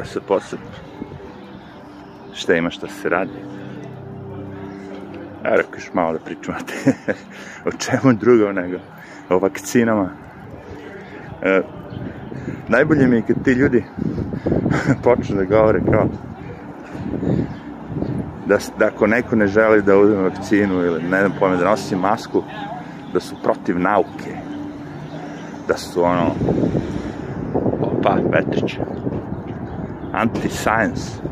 Pa se posebno. Šta ima šta se radi? Ja rekao još malo da pričamo o čemu drugo nego o vakcinama. E, najbolje mi je kad ti ljudi počnu da govore kao da, da ako neko ne želi da uzme vakcinu ili ne znam pojme da nosi masku, da su protiv nauke. Da su ono opa, Petrić anti-science.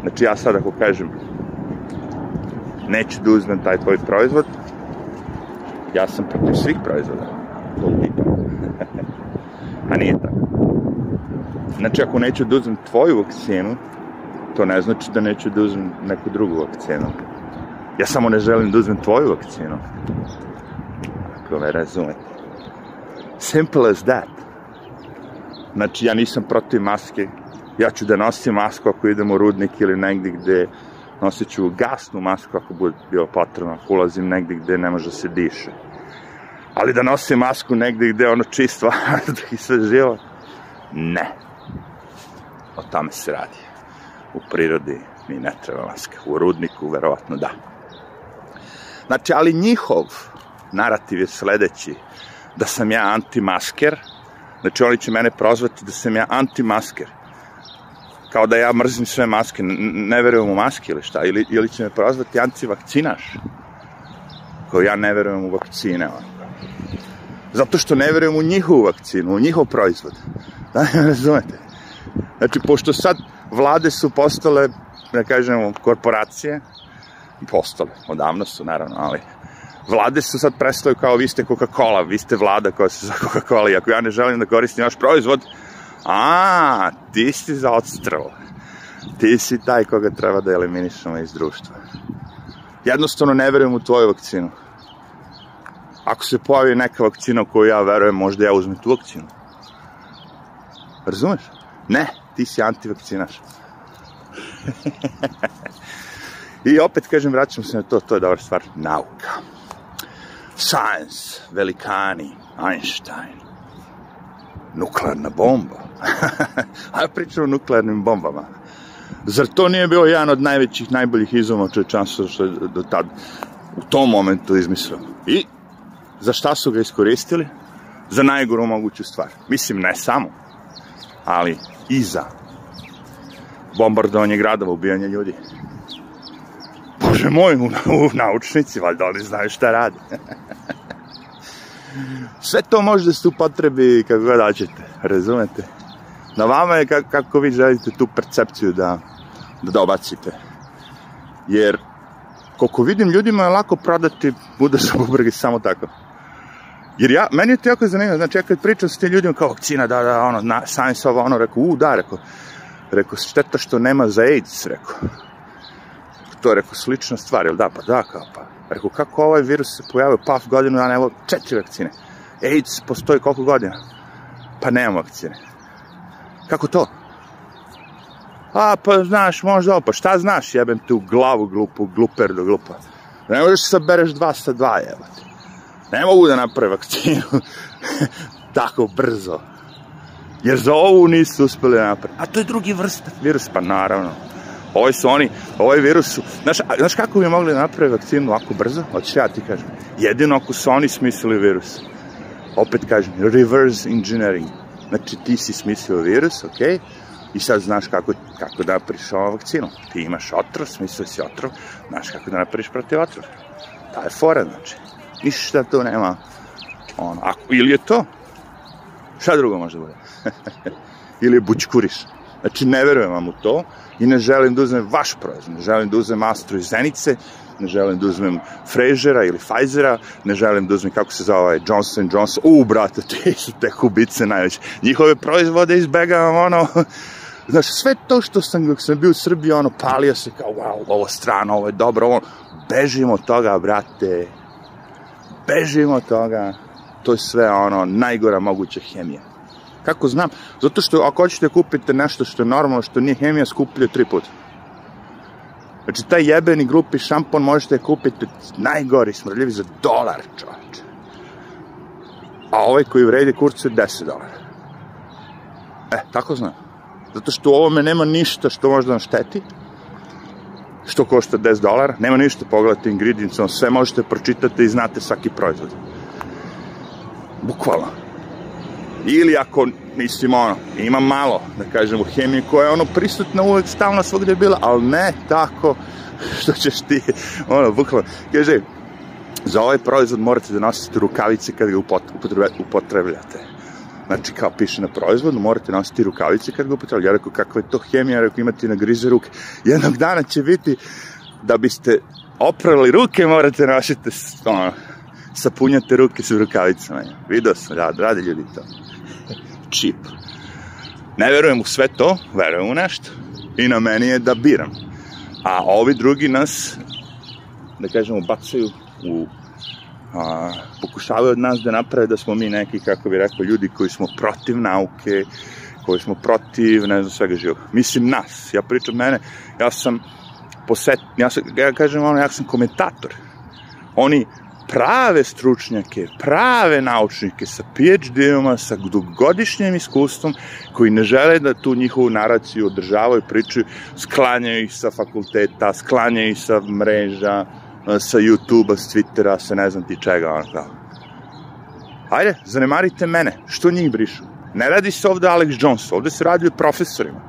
Znači ja sad ako kažem neću da uzmem taj tvoj proizvod ja sam protiv svih proizvoda tog tipa a nije tako. Znači ako neću da uzmem tvoju vakcinu to ne znači da neću da uzmem neku drugu vakcinu. Ja samo ne želim da uzmem tvoju vakcinu. Ako me razumete simple as that znači ja nisam protiv maske ja ću da nosim masku ako idem u rudnik ili negdje gde nosit ću gasnu masku ako bude bio potrebno, ako ulazim negdje gde ne može se diše. Ali da nosim masku negdje gde ono čisto vazduh i sve živo, ne. O tome se radi. U prirodi mi ne treba maska. U rudniku, verovatno da. Znači, ali njihov narativ je sledeći, da sam ja antimasker, znači oni će mene prozvati da sam ja antimasker kao da ja mrzim sve maske, ne verujem u maske ili šta, ili, ili će me prozvati antivakcinaš, kao ja ne verujem u vakcine. Zato što ne verujem u njihovu vakcinu, u njihov proizvod. Da ne razumete? Znači, pošto sad vlade su postale, da kažemo, korporacije, postale, odavno su, naravno, ali vlade su sad prestaju kao vi ste Coca-Cola, vi ste vlada koja se za Coca-Cola i ako ja ne želim da koristim vaš proizvod, A, ti si za odstrav. Ti si taj koga treba da eliminišemo iz društva. Jednostavno ne verujem u tvoju vakcinu. Ako se pojavi neka vakcina koju ja verujem, možda ja uzmem tu vakcinu. Razumeš? Ne, ti si antivakcinaš. I opet kažem, vraćam se na to, to je dobra stvar, nauka. Science, velikani, Einstein, nuklearna bomba. A pričamo o nuklearnim bombama. Zar to nije bio jedan od najvećih, najboljih izuma čovečanstva što je do tad u tom momentu izmislio? I za šta su ga iskoristili? Za najgoru moguću stvar. Mislim, ne samo, ali i za bombardovanje gradova, ubijanje ljudi. Bože moj, u, u naučnici, valjda oni znaju šta radi. Sve to može da se upotrebi kako god daćete, razumete? Na vama je kako, kako vi želite tu percepciju da, da dobacite. Jer, koliko vidim, ljudima je lako prodati Buda sa bubregi samo tako. Jer ja, meni je to jako zanimljivo, znači ja kad pričam s tim ljudima kao vakcina, da, da, ono, na, science ovo, ono, rekao, u, da, rekao, rekao, šteta što nema za AIDS, rekao. To rekao, slična stvar, jel da, pa da, kao, pa. Rekao, kako ovaj virus se pojavio, paf, godinu dana, evo, četiri vakcine. AIDS postoji koliko godina? Pa nema vakcine. Kako to? A, pa znaš, možda ovo, pa šta znaš, jebem tu glavu glupu, gluper do glupa. Ne možeš sa bereš dva sa dva, jebate. Ne mogu da naprave vakcinu tako brzo. Jer za ovu nisu uspeli da naprave. A to je drugi vrst virus, pa naravno. Ovi su oni, ovaj virus. Znaš, znaš kako bi mogli da naprave vakcinu ovako brzo? Hoćeš ja ti kažem. Jedino ako su oni smislili virus. Opet kažem, reverse engineering Znači, ti si smislio virus, ok, i sad znaš kako, kako da napriš ovu vakcinu. Ti imaš otrov, smislio si otrov, znaš kako da napriš protiv otrova. Ta je fora, znači. Ništa tu nema. Ono, ako, ili je to? Šta drugo može da bude? ili je bućkuriš. Znači, ne verujem vam u to i ne želim da uzmem vaš proizvod. Ne želim da uzmem Astro iz Zenice, ne želim da uzmem Frasera ili Pfizera, ne želim da uzmem, kako se zove, ovaj, Johnson Johnson, u, brate, te su te kubice najveće. Njihove proizvode izbegavam, ono, znaš, sve to što sam, dok sam bio u Srbiji, ono, palio se kao, wow, ovo strano, ovo je dobro, ovo, bežimo od toga, brate, bežimo od toga, to je sve, ono, najgora moguća hemija. Kako znam? Zato što ako hoćete kupite nešto što je normalno, što nije hemija, skuplje tri puta. Znači, taj jebeni grupi šampon možete kupiti najgori smrljivi za dolar, čovječe. A ovaj koji vredi kurcu je 10 dolara. E, tako znam. Zato što u ovome nema ništa što može da vam šteti, što košta 10 dolara, nema ništa, pogledajte ingredients, sve možete pročitati i znate svaki proizvod. Bukvalno. Ili ako, mislim, ono, ima malo, da kažemo, hemije koja je ono prisutna uvek stalno svogde je bila, ali ne tako što ćeš ti, ono, bukvalno, kaže, za ovaj proizvod morate da nosite rukavice kad ga upotrebljate. Znači, kao piše na proizvodu, morate nositi rukavice kad ga upotrebljate. Ja rekao, kakva je to hemija, rekao, imate na grize ruke. Jednog dana će biti, da biste oprali ruke, morate nositi, ono, sapunjate ruke sa rukavicama. Video sam, rad, rade ljudi to. Čip. Ne verujem u sve to, verujem u nešto. I na meni je da biram. A ovi drugi nas, da kažemo, bacaju u a, pokušavaju od nas da naprave da smo mi neki, kako bi rekao, ljudi koji smo protiv nauke, koji smo protiv, ne znam, svega živog. Mislim nas, ja pričam mene, ja sam poset, ja, sam, ja kažem ono, ja sam komentator. Oni prave stručnjake, prave naučnike sa PhD-oma, sa dugogodišnjim iskustvom, koji ne žele da tu njihovu naraciju održavaju, pričaju, sklanjaju ih sa fakulteta, sklanjaju ih sa mreža, sa YouTube-a, s Twittera, sa ne znam ti čega, ono kao. Hajde, zanemarite mene, što njih brišu? Ne radi se ovde Alex Jones, ovde se radi o profesorima.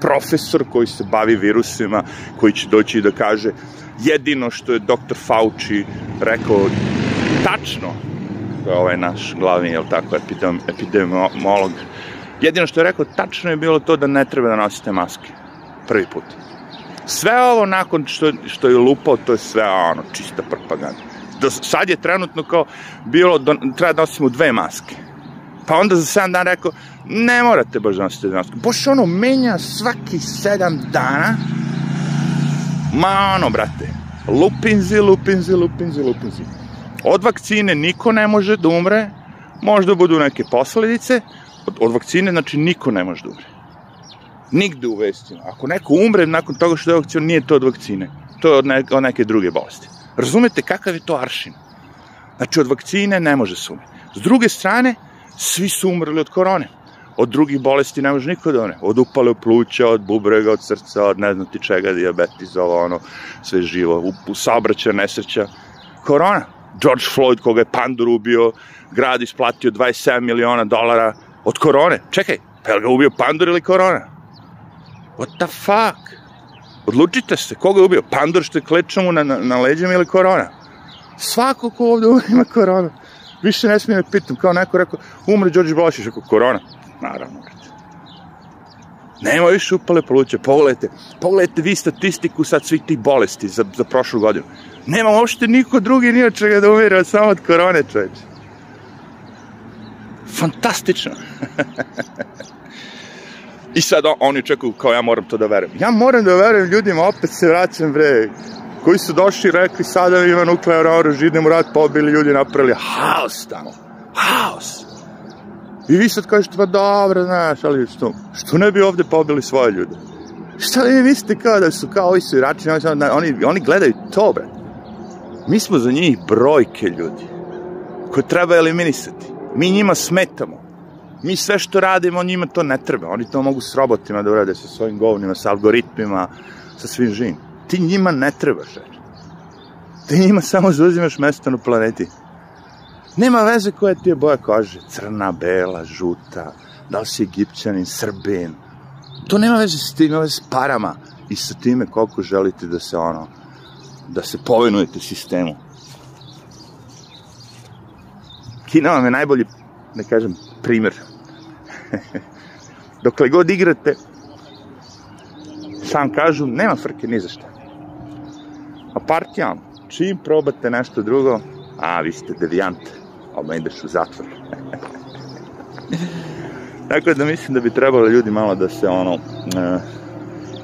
Profesor koji se bavi virusima, koji će doći da kaže jedino što je dr. Fauci rekao tačno, ovaj naš glavni, jel tako, epidem, epidemiolog, jedino što je rekao tačno je bilo to da ne treba da nosite maske. Prvi put. Sve ovo nakon što, što je lupao, to je sve ono, čista propaganda. Do, sad je trenutno kao bilo, do, treba da nosimo dve maske. Pa onda za 7 dana rekao, ne morate baš da nosite maske. Boš ono menja svaki 7 dana. Ma ono, brate, lupinzi, lupinzi, lupinzi, lupinzi. Od vakcine niko ne može da umre, možda budu neke posledice, od, od vakcine, znači, niko ne može da umre. Nigde u vestima. Ako neko umre nakon toga što je vakcina, nije to od vakcine. To je od, neke, od neke druge bolesti. Razumete kakav je to aršin? Znači, od vakcine ne može se umre. S druge strane, svi su umrli od korone. Od drugih bolesti ne može niko da umre. Od upale pluća, od bubrega, od srca, od ne znam ti čega, diabetes, ovo, ono, sve živo, u, u saobraćaja, nesreća. Korona. George Floyd, koga je pandur ubio, grad isplatio 27 miliona dolara od korone. Čekaj, pa je ga ubio pandur ili korona? What the fuck? Odlučite se, koga je ubio? Pandor što je klečao mu na, na, na leđima ili korona? Svako ko ovde ima korona. Više ne smijem da pitam, kao neko rekao, umre Đorđe Balašić, rekao, korona? Naravno. Nema više upale pluća, pogledajte, pogledajte vi statistiku sad svih tih bolesti za, za prošlu godinu. Nema uopšte niko drugi ni od čega da umire, samo od korone, čoveče. Fantastično. I sad oni čekaju kao ja moram to da verujem. Ja moram da verujem ljudima, opet se vraćam bre, koji su došli i rekli sada ima nuklearno oružje, idemo u rat, pobili ljudi, napravili haos tamo. Haos. I vi sad kažete, pa dobro, znaš, ali što, što ne bi ovde pobili svoje ljude? Šta vi mislite kao da su kao ovi su irači, oni, oni gledaju to, bre. Mi smo za njih brojke ljudi, koje treba eliminisati. Mi njima smetamo. Mi sve što radimo, njima to ne treba. Oni to mogu s robotima da urade, sa svojim govnima, sa algoritmima, sa svim živim. Ti njima ne trebaš, reći. Ti njima samo zauzimaš mesto na planeti. Nema veze koja ti je boja kože. Crna, bela, žuta, da li si egipćanin, srbin. To nema veze s tim, ima veze s parama i sa time koliko želite da se ono, da se povenujete sistemu. Kina vam je najbolji, da kažem, primjer Dokle god igrate, sam kažu, nema frke ni za šta. A partijam, čim probate nešto drugo, a vi ste devijant, odmah ideš u zatvor. Tako da mislim da bi trebalo ljudi malo da se ono, uh,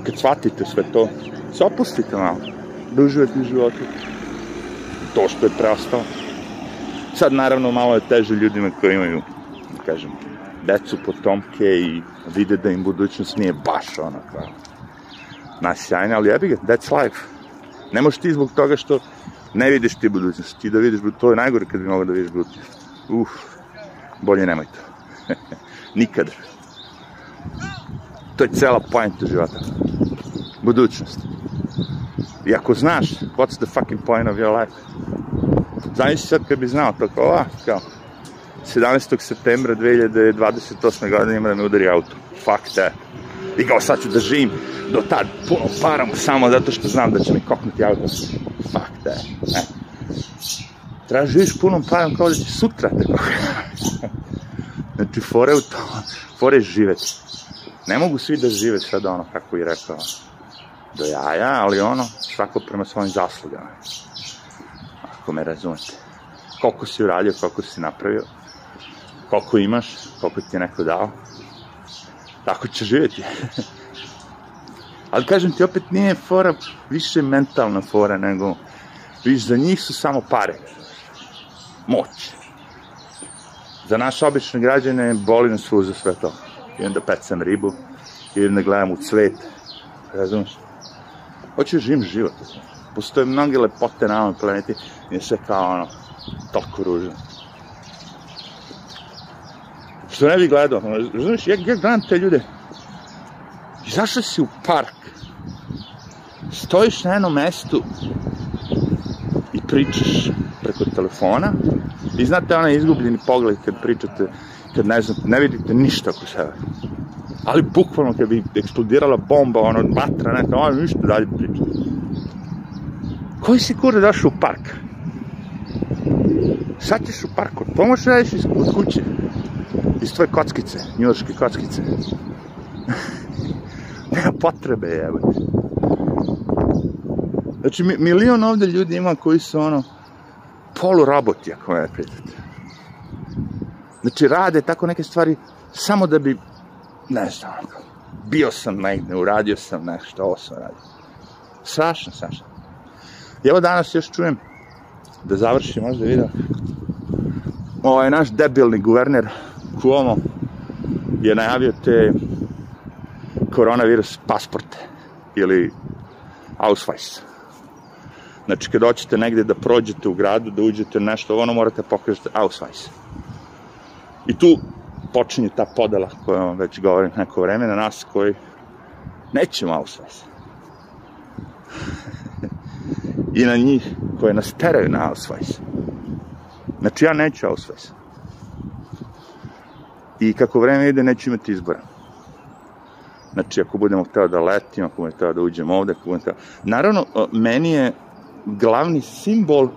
kad shvatite sve to, se opustite malo, da uživate u životu. To što je preostalo. Sad naravno malo je teže ljudima koji imaju, da kažem, decu, potomke i vide da im budućnost nije baš ono kao nasjajna, ali jebi ga, that's life. Ne možeš ti zbog toga što ne vidiš ti budućnost, ti da vidiš, to je najgore kad bi mogao da vidiš budućnost. Uf, bolje nemoj to. Nikad. To je cela poenta života. Budućnost. I ako znaš, what's the fucking point of your life? Znaš sad kad bi znao to kao, a, kao, 17. septembra 2028. godine ima da me udari auto. Fuck that. I kao sad ću da živim do tad puno param samo zato što znam da će mi koknuti auto. Fuck that. E. Treba da živiš punom parom kao da će sutra te Znači, fore u to, fore živeti. Ne mogu svi da žive sad ono, kako je rekao, do jaja, ali ono, svako prema svojim zaslugama. Ako me razumete. Koliko si uradio, koliko si napravio, koliko imaš, koliko ti je neko dao, tako će živjeti. ali kažem ti, opet nije fora više mentalna fora, nego viš, za njih su samo pare. Moć. Za naše obične građane boli nas za sve to. Idem da pecam ribu, idem da gledam u cvet, razumiješ? Hoću da živim život. Postoje mnoge lepote na ovom planeti i je sve kao ono, toliko ružno. Što ne bi gledao, znaš, ja, ja gledam te ljude, izašao si u park, stojiš na jednom mestu i pričaš preko telefona i znate onaj izgubljeni pogled kad pričate, kad ne znate, ne vidite ništa oko sebe. Ali bukvalno kad bi eksplodirala bomba, ono, vatra, neka, ono, ništa dalje priča. Koji si kura daš u park? Sad ćeš u to možeš da radiš iz kuće. Iz tvoje kockice, njurške kockice. Nema potrebe, evo. Znači, milion ovde ljudi ima koji su ono, polu roboti, ako me pitate. Znači, rade tako neke stvari samo da bi, ne znam, bio sam negde, uradio sam nešto, ovo sam radio. Strašno, strašno. I evo danas još čujem, da završim možda video, ovaj naš debilni guverner Cuomo je najavio te koronavirus pasporte ili Ausweis. Znači, kad hoćete negde da prođete u gradu, da uđete nešto, ono morate pokažete Ausweis. I tu počinje ta podela koju vam već govorim neko vreme na nas koji nećemo Ausweis. I na njih koje nas teraju na Ausweis. Znači, ja neću Ausweis. I kako vreme ide, neću imati izbora. Znači, ako budemo hteo da letimo, ako budemo hteo da uđemo ovde, ako budemo hteo... Naravno, meni je glavni simbol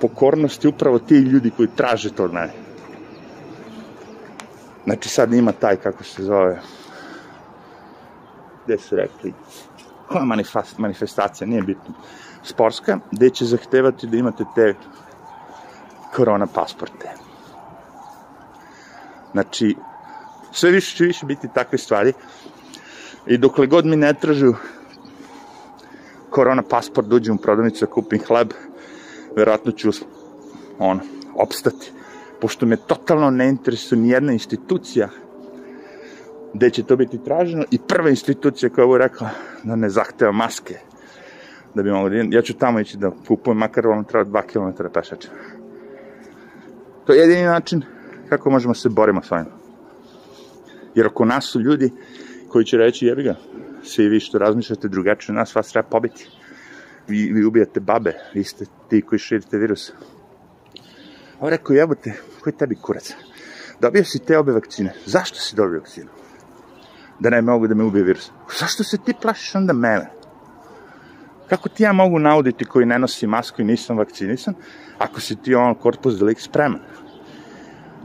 pokornosti upravo ti ljudi koji traže to od mene. Znači, sad ima taj, kako se zove, gde su rekli, koja manifestacija, nije bitno, sportska, gde će zahtevati da imate te korona pasporte. Znači, sve više će više biti takve stvari i dokle god mi ne tražu korona pasport da uđem u prodavnicu da kupim hleb, verovatno ću on, opstati. Pošto me totalno ne interesuje ni jedna institucija gde će to biti traženo i prva institucija koja je rekla da ne zahteva maske da bi mogo da ja ću tamo ići da kupujem makar ono treba 2 km pešača. To je jedini način kako možemo se borimo s ovim. Jer oko nas su ljudi koji će reći, jebi ga, svi vi što razmišljate drugačije nas, vas treba pobiti. Vi, vi ubijate babe, vi ste ti koji širite virus. Ovo rekao, jebote, koji tebi kurac? Dobio si te obe vakcine. Zašto si dobio vakcinu? Da ne mogu da me ubije virus. Zašto se ti plašiš onda mene? Kako ti ja mogu nauditi koji ne nosi masku i nisam vakcinisan, ako si ti on korpus delik spreman?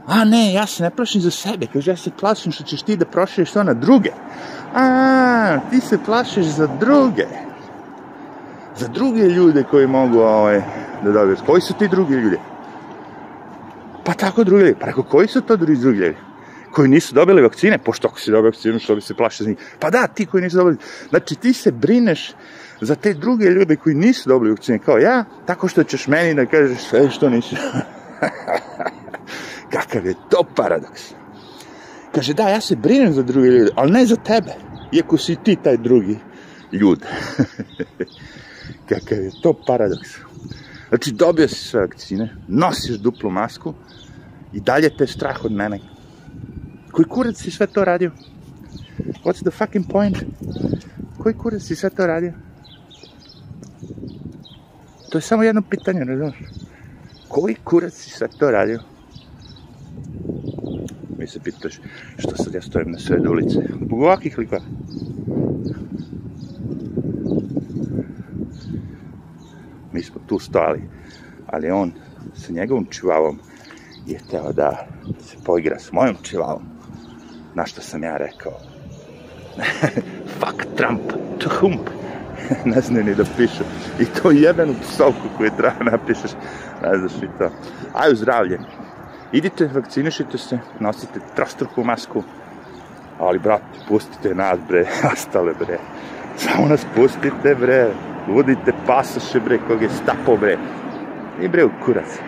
A ne, ja se ne plašim za sebe, kaže, ja se plašim što ćeš ti da proširiš to na druge. A, ti se plašiš za druge. Za druge ljude koji mogu ovaj, da dobiju. Koji su ti drugi ljudi? Pa tako drugi ljudi. Pa koji su to drugi ljudi? Koji nisu dobili vakcine, pošto ako si dobio vakcinu, što bi se plašio za njih? Pa da, ti koji nisu dobili. Znači, ti se brineš za te druge ljude koji nisu dobili vakcine, kao ja, tako što ćeš meni da kažeš sve što nisi. Kakav je to paradoks. Kaže, da, ja se brinem za druge ljude, ali ne za tebe, iako si ti taj drugi ljud. Kakav je to paradoks. Znači, dobio si sve vakcine, nosiš duplu masku i dalje te strah od mene. Koji kurac si sve to radio? What's the fucking point? Koji kurac si sad to radio? To je samo jedno pitanje, razumiješ? Koji kurac si sad to radio? Mi se pitaš što sad ja stojim na sred ulice. Zbog ovakvih likova. Mi smo tu stali, ali on sa njegovom čivavom je hteo da se poigra s mojom čivavom. Na što sam ja rekao? Fuck Trump, to hump. ne znaju ni da pišu. I to jebenu psovku koju treba napišeš, ne znaš i to. Aj, zdravlje. Idite, vakcinišite se, nosite trostruku masku, ali, brate, pustite nas, bre, ostale, bre. Samo nas pustite, bre. Budite pasoše, bre, kog je stapo, bre. I bre, u kurac.